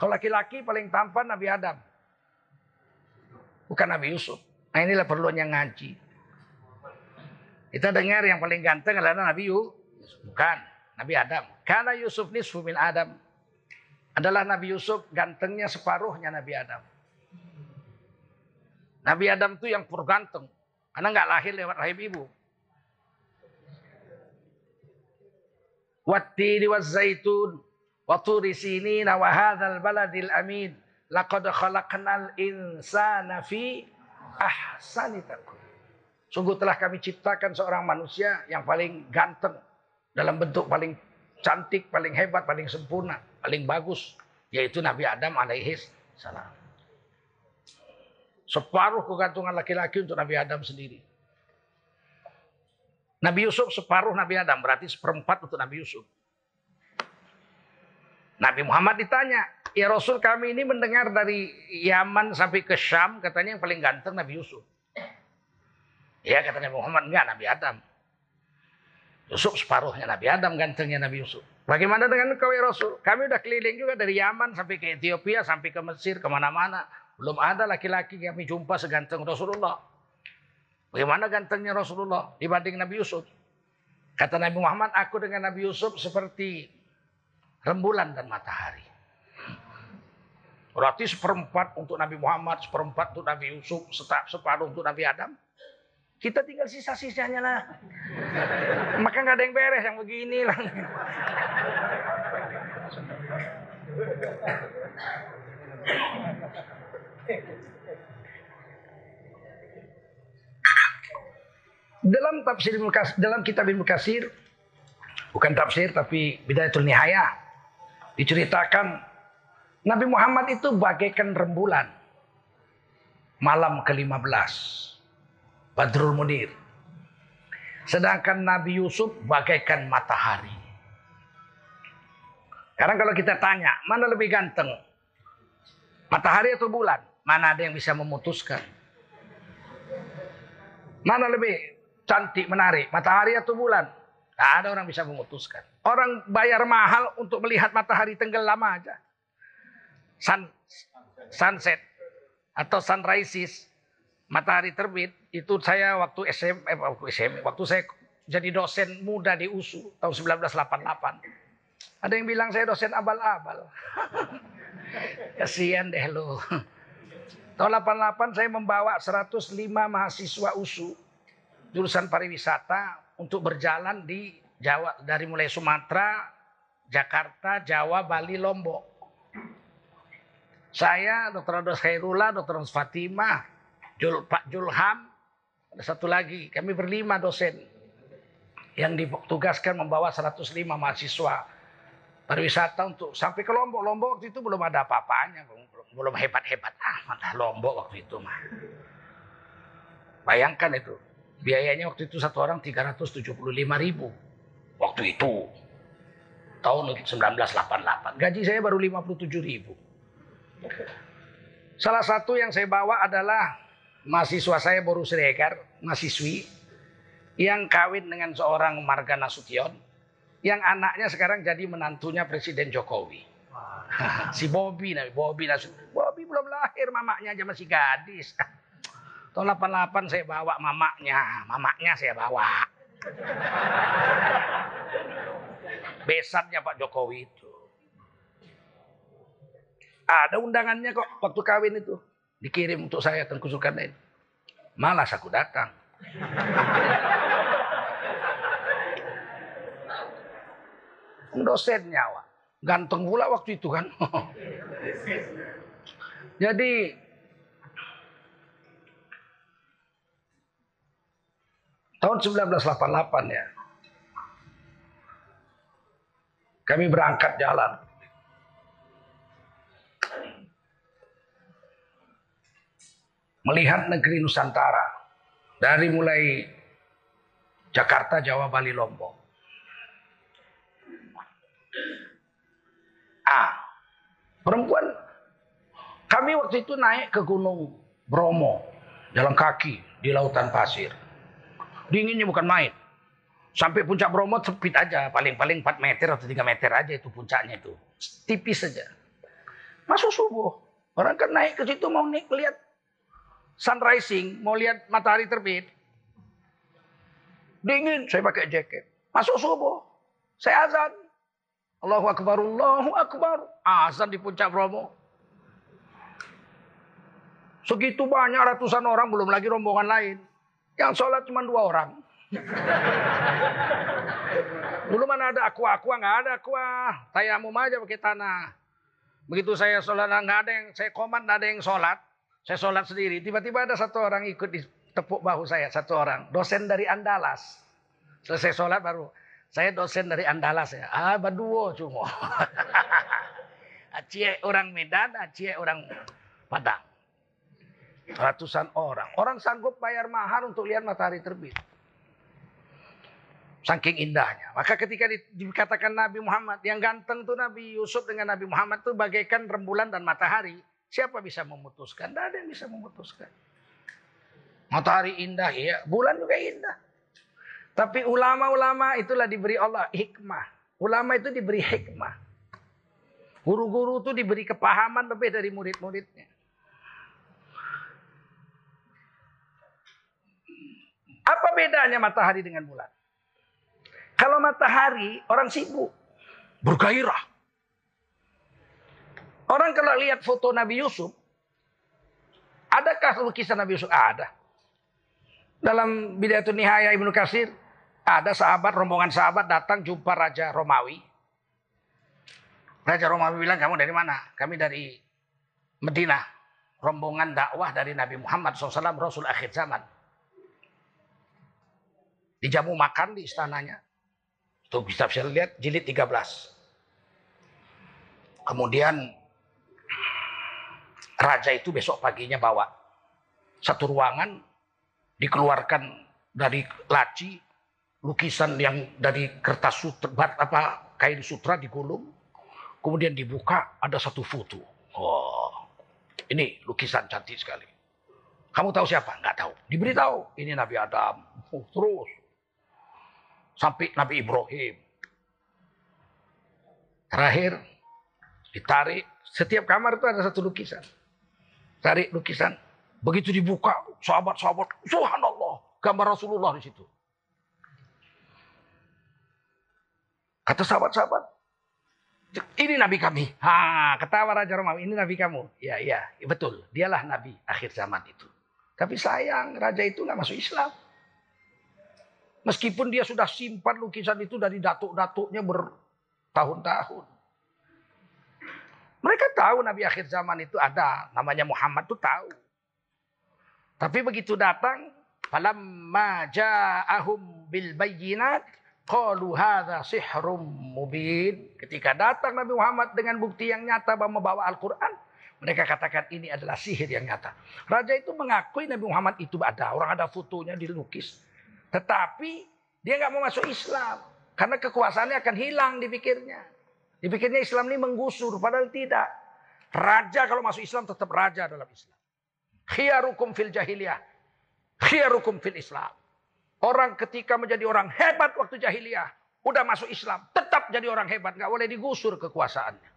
Kalau laki-laki paling tampan Nabi Adam. Bukan Nabi Yusuf. Nah inilah perlunya ngaji. Kita dengar yang paling ganteng adalah Nabi Yusuf. Bukan. Nabi Adam. Karena Yusuf nisfu min Adam. Adalah Nabi Yusuf gantengnya separuhnya Nabi Adam. Nabi Adam itu yang ganteng. Karena nggak lahir lewat rahim ibu. Wattini zaitun wa turi sinina wa hadzal baladil amin laqad khalaqnal insana fi ahsani. Sungguh telah kami ciptakan seorang manusia yang paling ganteng dalam bentuk paling cantik, paling hebat, paling sempurna, paling bagus, yaitu Nabi Adam alaihi salam. Separuh kegantungan laki-laki untuk Nabi Adam sendiri. Nabi Yusuf separuh Nabi Adam, berarti seperempat untuk Nabi Yusuf. Nabi Muhammad ditanya, ya Rasul kami ini mendengar dari Yaman sampai ke Syam, katanya yang paling ganteng Nabi Yusuf. Ya kata Nabi Muhammad, enggak Nabi Adam. Yusuf separuhnya Nabi Adam, gantengnya Nabi Yusuf. Bagaimana dengan engkau ya Rasul? Kami udah keliling juga dari Yaman sampai ke Ethiopia, sampai ke Mesir, ke mana-mana. Belum ada laki-laki yang kami jumpa seganteng Rasulullah. Bagaimana gantengnya Rasulullah dibanding Nabi Yusuf? Kata Nabi Muhammad, aku dengan Nabi Yusuf seperti rembulan dan matahari. Berarti seperempat untuk Nabi Muhammad, seperempat untuk Nabi Yusuf, separuh untuk Nabi Adam. Kita tinggal sisa-sisanya lah. Maka nggak ada yang beres yang begini lah. Dalam tafsir dalam kitab Ibnu Katsir bukan tafsir tapi Bidayatul Nihayah diceritakan Nabi Muhammad itu bagaikan rembulan. Malam ke-15. Badrul Munir. Sedangkan Nabi Yusuf bagaikan matahari. Sekarang kalau kita tanya mana lebih ganteng? Matahari atau bulan? Mana ada yang bisa memutuskan? Mana lebih cantik, menarik. Matahari atau bulan? Tidak ada orang bisa memutuskan. Orang bayar mahal untuk melihat matahari tenggelam aja. Sun, sunset atau sunrises, matahari terbit. Itu saya waktu SM, eh, waktu SM, waktu saya jadi dosen muda di USU tahun 1988. Ada yang bilang saya dosen abal-abal. Kasihan deh lo. Tahun 88 saya membawa 105 mahasiswa USU jurusan pariwisata untuk berjalan di Jawa dari mulai Sumatera, Jakarta, Jawa, Bali, Lombok. Saya, Dr. Ados Khairullah, Dr. Fatimah, Jul, Pak Julham, ada satu lagi, kami berlima dosen yang ditugaskan membawa 105 mahasiswa pariwisata untuk sampai ke Lombok. Lombok waktu itu belum ada apa-apanya, belum hebat-hebat amat Lombok waktu itu mah. Bayangkan itu, Biayanya waktu itu satu orang 375 ribu. Waktu itu. Tahun 1988. Gaji saya baru 57 ribu. Salah satu yang saya bawa adalah mahasiswa saya Boru Siregar, mahasiswi, yang kawin dengan seorang Marga Nasution, yang anaknya sekarang jadi menantunya Presiden Jokowi. si Bobby, Bobby Nasution. Bobby belum lahir, mamanya aja masih gadis. Tahun 88 saya bawa mamaknya, mamaknya saya bawa. Besarnya Pak Jokowi itu. Ada undangannya kok waktu kawin itu. Dikirim untuk saya Tengku Zulkarnain. Malas aku datang. Dosennya, Wak. Ganteng pula waktu itu kan. Jadi Tahun 1988 ya. Kami berangkat jalan. Melihat negeri Nusantara. Dari mulai Jakarta, Jawa, Bali, Lombok. Ah, perempuan. Kami waktu itu naik ke Gunung Bromo. Jalan kaki di lautan pasir. Dinginnya bukan main. Sampai puncak Bromo sempit aja, paling-paling 4 meter atau 3 meter aja itu puncaknya itu. Tipis saja. Masuk subuh. Orang kan naik ke situ mau naik lihat sunrising, mau lihat matahari terbit. Dingin, saya pakai jaket. Masuk subuh. Saya azan. Allahu Akbar, Allahu Akbar. Azan di puncak Bromo. Segitu banyak ratusan orang, belum lagi rombongan lain. Yang sholat cuma dua orang. Dulu mana ada aqua-aqua, nggak ada aqua. Tayamum aja pakai tanah. Begitu saya sholat, nggak ada yang, saya komat, nggak ada yang sholat. Saya sholat sendiri. Tiba-tiba ada satu orang ikut di tepuk bahu saya, satu orang. Dosen dari Andalas. Selesai sholat baru. Saya dosen dari Andalas ya. Ah, baduo cuma. Aceh orang Medan, Aceh orang Padang. Ratusan orang. Orang sanggup bayar mahal untuk lihat matahari terbit. Saking indahnya. Maka ketika dikatakan Nabi Muhammad, yang ganteng tuh Nabi Yusuf dengan Nabi Muhammad tuh bagaikan rembulan dan matahari. Siapa bisa memutuskan? Tidak ada yang bisa memutuskan. Matahari indah, ya. Bulan juga indah. Tapi ulama-ulama itulah diberi Allah hikmah. Ulama itu diberi hikmah. Guru-guru itu diberi kepahaman lebih dari murid-muridnya. Apa bedanya matahari dengan bulan? Kalau matahari orang sibuk, bergairah. Orang kalau lihat foto Nabi Yusuf, adakah lukisan Nabi Yusuf? Ada. Dalam Bidayatul Nihaya Ibnu Kasir, ada sahabat, rombongan sahabat datang jumpa Raja Romawi. Raja Romawi bilang, kamu dari mana? Kami dari Medina. Rombongan dakwah dari Nabi Muhammad SAW, Rasul akhir zaman. Dijamu makan di istananya. Tuh bisa bisa lihat jilid 13. Kemudian raja itu besok paginya bawa satu ruangan dikeluarkan dari laci lukisan yang dari kertas sutra apa kain sutra digulung kemudian dibuka ada satu foto. Oh ini lukisan cantik sekali. Kamu tahu siapa? Nggak tahu. Diberitahu ini Nabi Adam. Oh, terus sampai Nabi Ibrahim terakhir ditarik setiap kamar itu ada satu lukisan Cari lukisan. Begitu dibuka, sahabat-sahabat, subhanallah, gambar Rasulullah di situ. Kata sahabat-sahabat, ini nabi kami. Ha, ketawa Raja Romawi, ini nabi kamu. Ya, ya, betul. Dialah nabi akhir zaman itu. Tapi sayang, raja itu nggak masuk Islam. Meskipun dia sudah simpan lukisan itu dari datuk-datuknya bertahun-tahun. Mereka tahu Nabi akhir zaman itu ada. Namanya Muhammad itu tahu. Tapi begitu datang. Falamma ja'ahum bil bayyinat. Qalu hadha sihrum mubin. Ketika datang Nabi Muhammad dengan bukti yang nyata bahwa membawa Al-Quran. Mereka katakan ini adalah sihir yang nyata. Raja itu mengakui Nabi Muhammad itu ada. Orang ada fotonya dilukis. Tetapi dia nggak mau masuk Islam. Karena kekuasaannya akan hilang dipikirnya. Dipikirnya Islam ini menggusur, padahal tidak. Raja kalau masuk Islam tetap raja dalam Islam. Khiyarukum fil jahiliyah. Khiyarukum fil Islam. Orang ketika menjadi orang hebat waktu jahiliyah. Udah masuk Islam. Tetap jadi orang hebat. Gak boleh digusur kekuasaannya.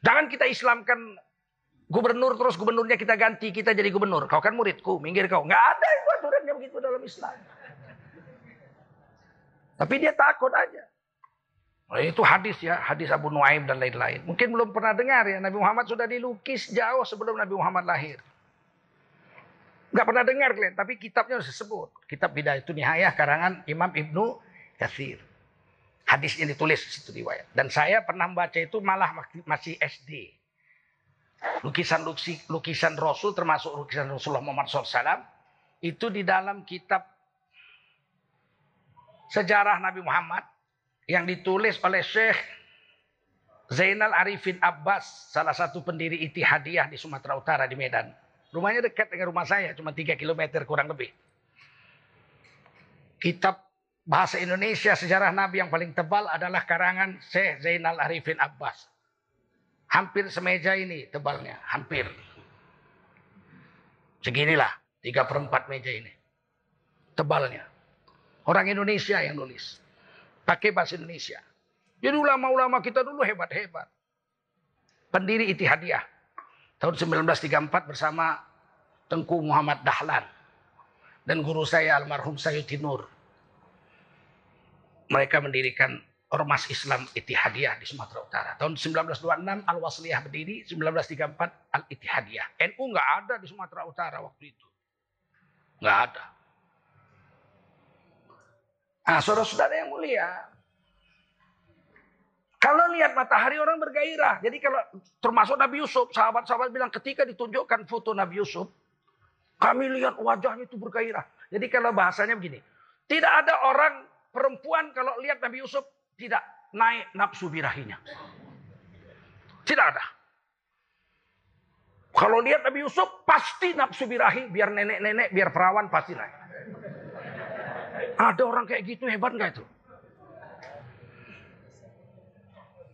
Jangan kita Islamkan gubernur terus gubernurnya kita ganti. Kita jadi gubernur. Kau kan muridku. Minggir kau. Gak ada yang aturannya begitu dalam Islam. Tapi dia takut aja. Oh, itu hadis ya, hadis Abu Nuaim dan lain-lain. Mungkin belum pernah dengar ya, Nabi Muhammad sudah dilukis jauh sebelum Nabi Muhammad lahir. Gak pernah dengar kalian, tapi kitabnya sudah disebut. Kitab Bidayah itu Nihayah karangan Imam Ibnu Katsir. Hadisnya ditulis situ riwayat. Dan saya pernah membaca itu malah masih SD. Lukisan lukisan Rasul termasuk lukisan Rasulullah Muhammad SAW itu di dalam kitab sejarah Nabi Muhammad yang ditulis oleh Syekh Zainal Arifin Abbas, salah satu pendiri Itihadiyah di Sumatera Utara di Medan. Rumahnya dekat dengan rumah saya, cuma 3 km kurang lebih. Kitab bahasa Indonesia sejarah Nabi yang paling tebal adalah karangan Syekh Zainal Arifin Abbas. Hampir semeja ini tebalnya, hampir. Seginilah, 3 per 4 meja ini. Tebalnya. Orang Indonesia yang nulis pakai bahasa Indonesia. Jadi ulama-ulama kita dulu hebat-hebat. pendiri Itihadiyah. Tahun 1934 bersama Tengku Muhammad Dahlan. Dan guru saya almarhum Sayyid Nur. Mereka mendirikan Ormas Islam Itihadiyah di Sumatera Utara. Tahun 1926 Al-Wasliyah berdiri, 1934 Al-Itihadiyah. NU nggak ada di Sumatera Utara waktu itu. Nggak ada. Nah, saudara-saudara yang mulia, kalau lihat matahari orang bergairah. Jadi kalau termasuk Nabi Yusuf, sahabat-sahabat bilang ketika ditunjukkan foto Nabi Yusuf, kami lihat wajahnya itu bergairah. Jadi kalau bahasanya begini, tidak ada orang perempuan kalau lihat Nabi Yusuf tidak naik nafsu birahinya. Tidak ada. Kalau lihat Nabi Yusuf pasti nafsu birahi, biar nenek-nenek, biar perawan pasti naik. Ada orang kayak gitu hebat nggak itu?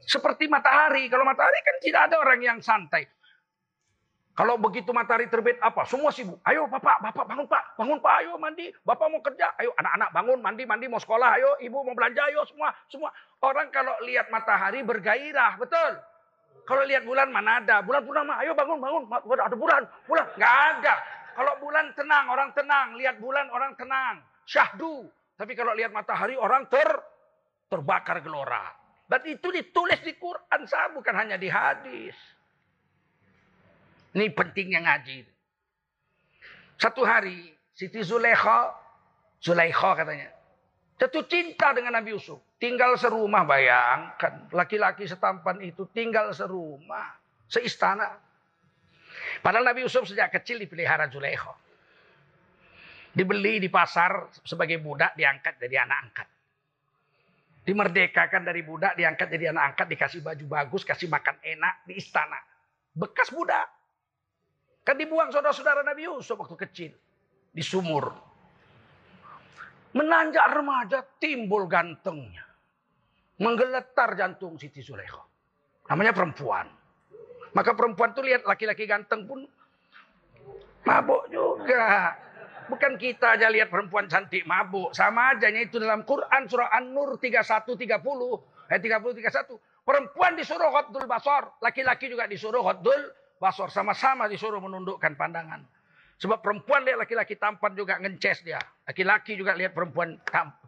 Seperti matahari. Kalau matahari kan tidak ada orang yang santai. Kalau begitu matahari terbit apa? Semua sibuk. Ayo bapak, bapak bangun pak, bangun pak, ayo mandi. Bapak mau kerja, ayo anak-anak bangun, mandi, mandi mau sekolah, ayo ibu mau belanja, ayo semua, semua. Orang kalau lihat matahari bergairah, betul. Kalau lihat bulan mana ada, bulan purnama, ayo bangun, bangun, ada bulan, bulan, nggak ada. Kalau bulan tenang, orang tenang, lihat bulan orang tenang, syahdu. Tapi kalau lihat matahari orang ter terbakar gelora. Dan itu ditulis di Quran, saya bukan hanya di hadis. Ini pentingnya ngaji. Satu hari Siti Zulekha, Zulekha katanya, jatuh cinta dengan Nabi Yusuf. Tinggal serumah bayangkan. Laki-laki setampan itu tinggal serumah. Seistana. Padahal Nabi Yusuf sejak kecil dipelihara Zulekha. Dibeli di pasar sebagai budak diangkat jadi anak angkat. Dimerdekakan dari budak diangkat jadi anak angkat. Dikasih baju bagus, kasih makan enak di istana. Bekas budak. Kan dibuang saudara-saudara Nabi Yusuf waktu kecil. Di sumur. Menanjak remaja timbul gantengnya. Menggeletar jantung Siti Zulaikha. Namanya perempuan. Maka perempuan tuh lihat laki-laki ganteng pun mabuk juga. Bukan kita aja lihat perempuan cantik mabuk. Sama aja itu dalam Quran surah An-Nur 31 30 ayat 30 31. Perempuan disuruh hotdul basar, laki-laki juga disuruh hotdul Basor sama-sama disuruh menundukkan pandangan. Sebab perempuan lihat laki-laki tampan juga ngences dia. Laki-laki juga lihat perempuan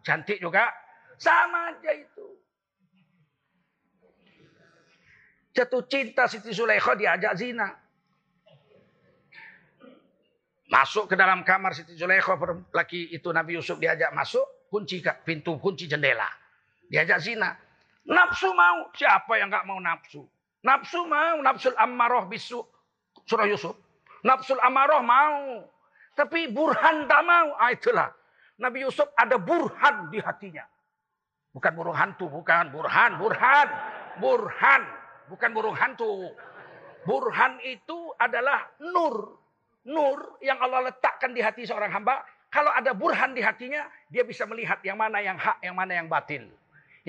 cantik juga. Sama aja itu. Jatuh cinta Siti Zulaikha diajak zina. Masuk ke dalam kamar Siti Zulaikha. Laki itu Nabi Yusuf diajak masuk. Kunci pintu, kunci jendela. Diajak zina. Nafsu mau. Siapa yang gak mau nafsu? Nafsu mau, nafsul ammaroh bisu. Surah Yusuf. Nafsul ammaroh mau. Tapi burhan tak mau. Ah, itulah. Nabi Yusuf ada burhan di hatinya. Bukan burung hantu, bukan. Burhan, burhan. Burhan. Bukan burung hantu. Burhan itu adalah nur. Nur yang Allah letakkan di hati seorang hamba. Kalau ada burhan di hatinya, dia bisa melihat yang mana yang hak, yang mana yang batil.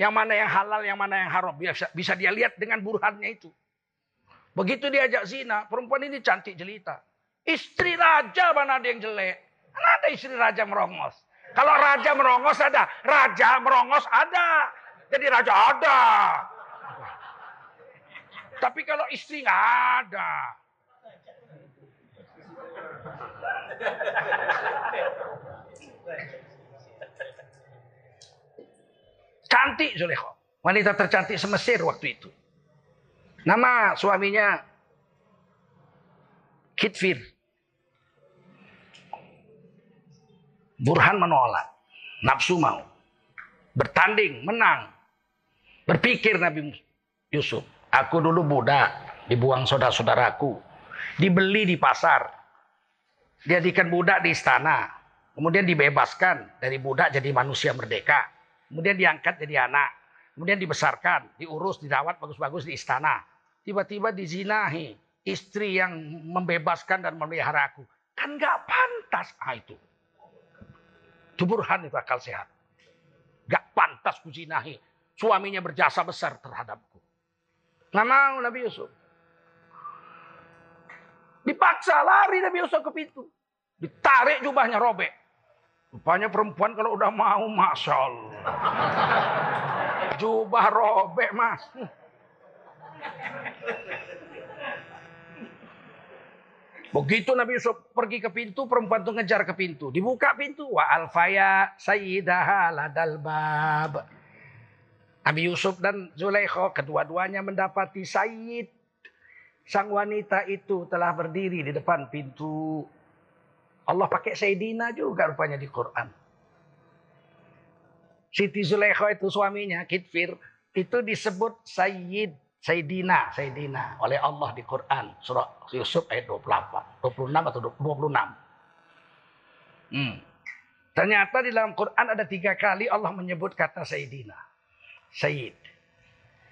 Yang mana yang halal, yang mana yang haram. Bisa, bisa dia lihat dengan burhannya itu. Begitu diajak zina, perempuan ini cantik jelita. Istri raja mana ada yang jelek? Mana ada istri raja merongos? Kalau raja merongos ada, raja merongos ada. Jadi raja ada. Tapi kalau istri nggak ada. Cantik Zulekho. Wanita tercantik semesir waktu itu. Nama suaminya Kitfir. Burhan menolak. Nafsu mau. Bertanding, menang. Berpikir Nabi Yusuf. Aku dulu budak. Dibuang saudara-saudaraku. Dibeli di pasar. Dijadikan budak di istana. Kemudian dibebaskan dari budak jadi manusia merdeka. Kemudian diangkat jadi anak. Kemudian dibesarkan, diurus, dirawat bagus-bagus di istana. Tiba-tiba dizinahi. Istri yang membebaskan dan memelihara aku. Kan gak pantas. Ah itu. Itu burhan itu akal sehat. Gak pantas kuzinahi. Suaminya berjasa besar terhadapku. Nggak mau Nabi Yusuf. Dipaksa lari Nabi Yusuf ke pintu. Ditarik jubahnya robek. Rupanya perempuan kalau udah mau, Masya Allah. Jubah robek, mas. Begitu Nabi Yusuf pergi ke pintu, perempuan itu ngejar ke pintu. Dibuka pintu. Wa alfaya sayyidaha ladal bab. Nabi Yusuf dan Zulaikha kedua-duanya mendapati Sayyid. Sang wanita itu telah berdiri di depan pintu. Allah pakai Sayyidina juga rupanya di Quran. Siti Zulaikha itu suaminya, Kitfir, itu disebut Sayyid Sayyidina, Sayyidina oleh Allah di Quran surah Yusuf ayat 28, 26 atau 26. Hmm. Ternyata di dalam Quran ada tiga kali Allah menyebut kata Sayyidina. Sayyid.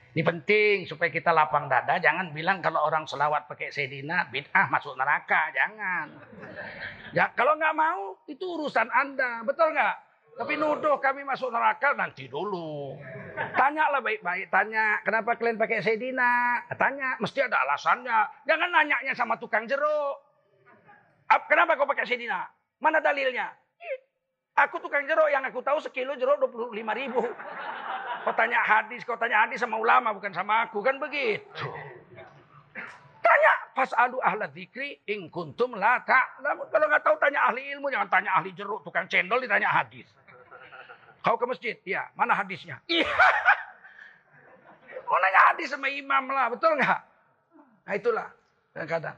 Ini penting supaya kita lapang dada. Jangan bilang kalau orang selawat pakai Sayyidina, bid'ah masuk neraka. Jangan. Ya, kalau nggak mau, itu urusan Anda. Betul nggak? Tapi nuduh kami masuk neraka nanti dulu. Tanyalah baik-baik, tanya kenapa kalian pakai Sayyidina? Tanya, mesti ada alasannya. Jangan nanyanya sama tukang jeruk. Kenapa kau pakai Sayyidina? Mana dalilnya? Aku tukang jeruk yang aku tahu sekilo jeruk 25 ribu. Kau tanya hadis, kau tanya hadis sama ulama bukan sama aku kan begitu. Tanya fasalu ahla dzikri in kuntum la ta'lamun. Kalau nggak tahu tanya ahli ilmu, jangan tanya ahli jeruk, tukang cendol ditanya hadis. Kau ke masjid? Iya. Mana hadisnya? Iya. Mau nanya hadis sama imam lah, betul nggak? Nah itulah kadang-kadang.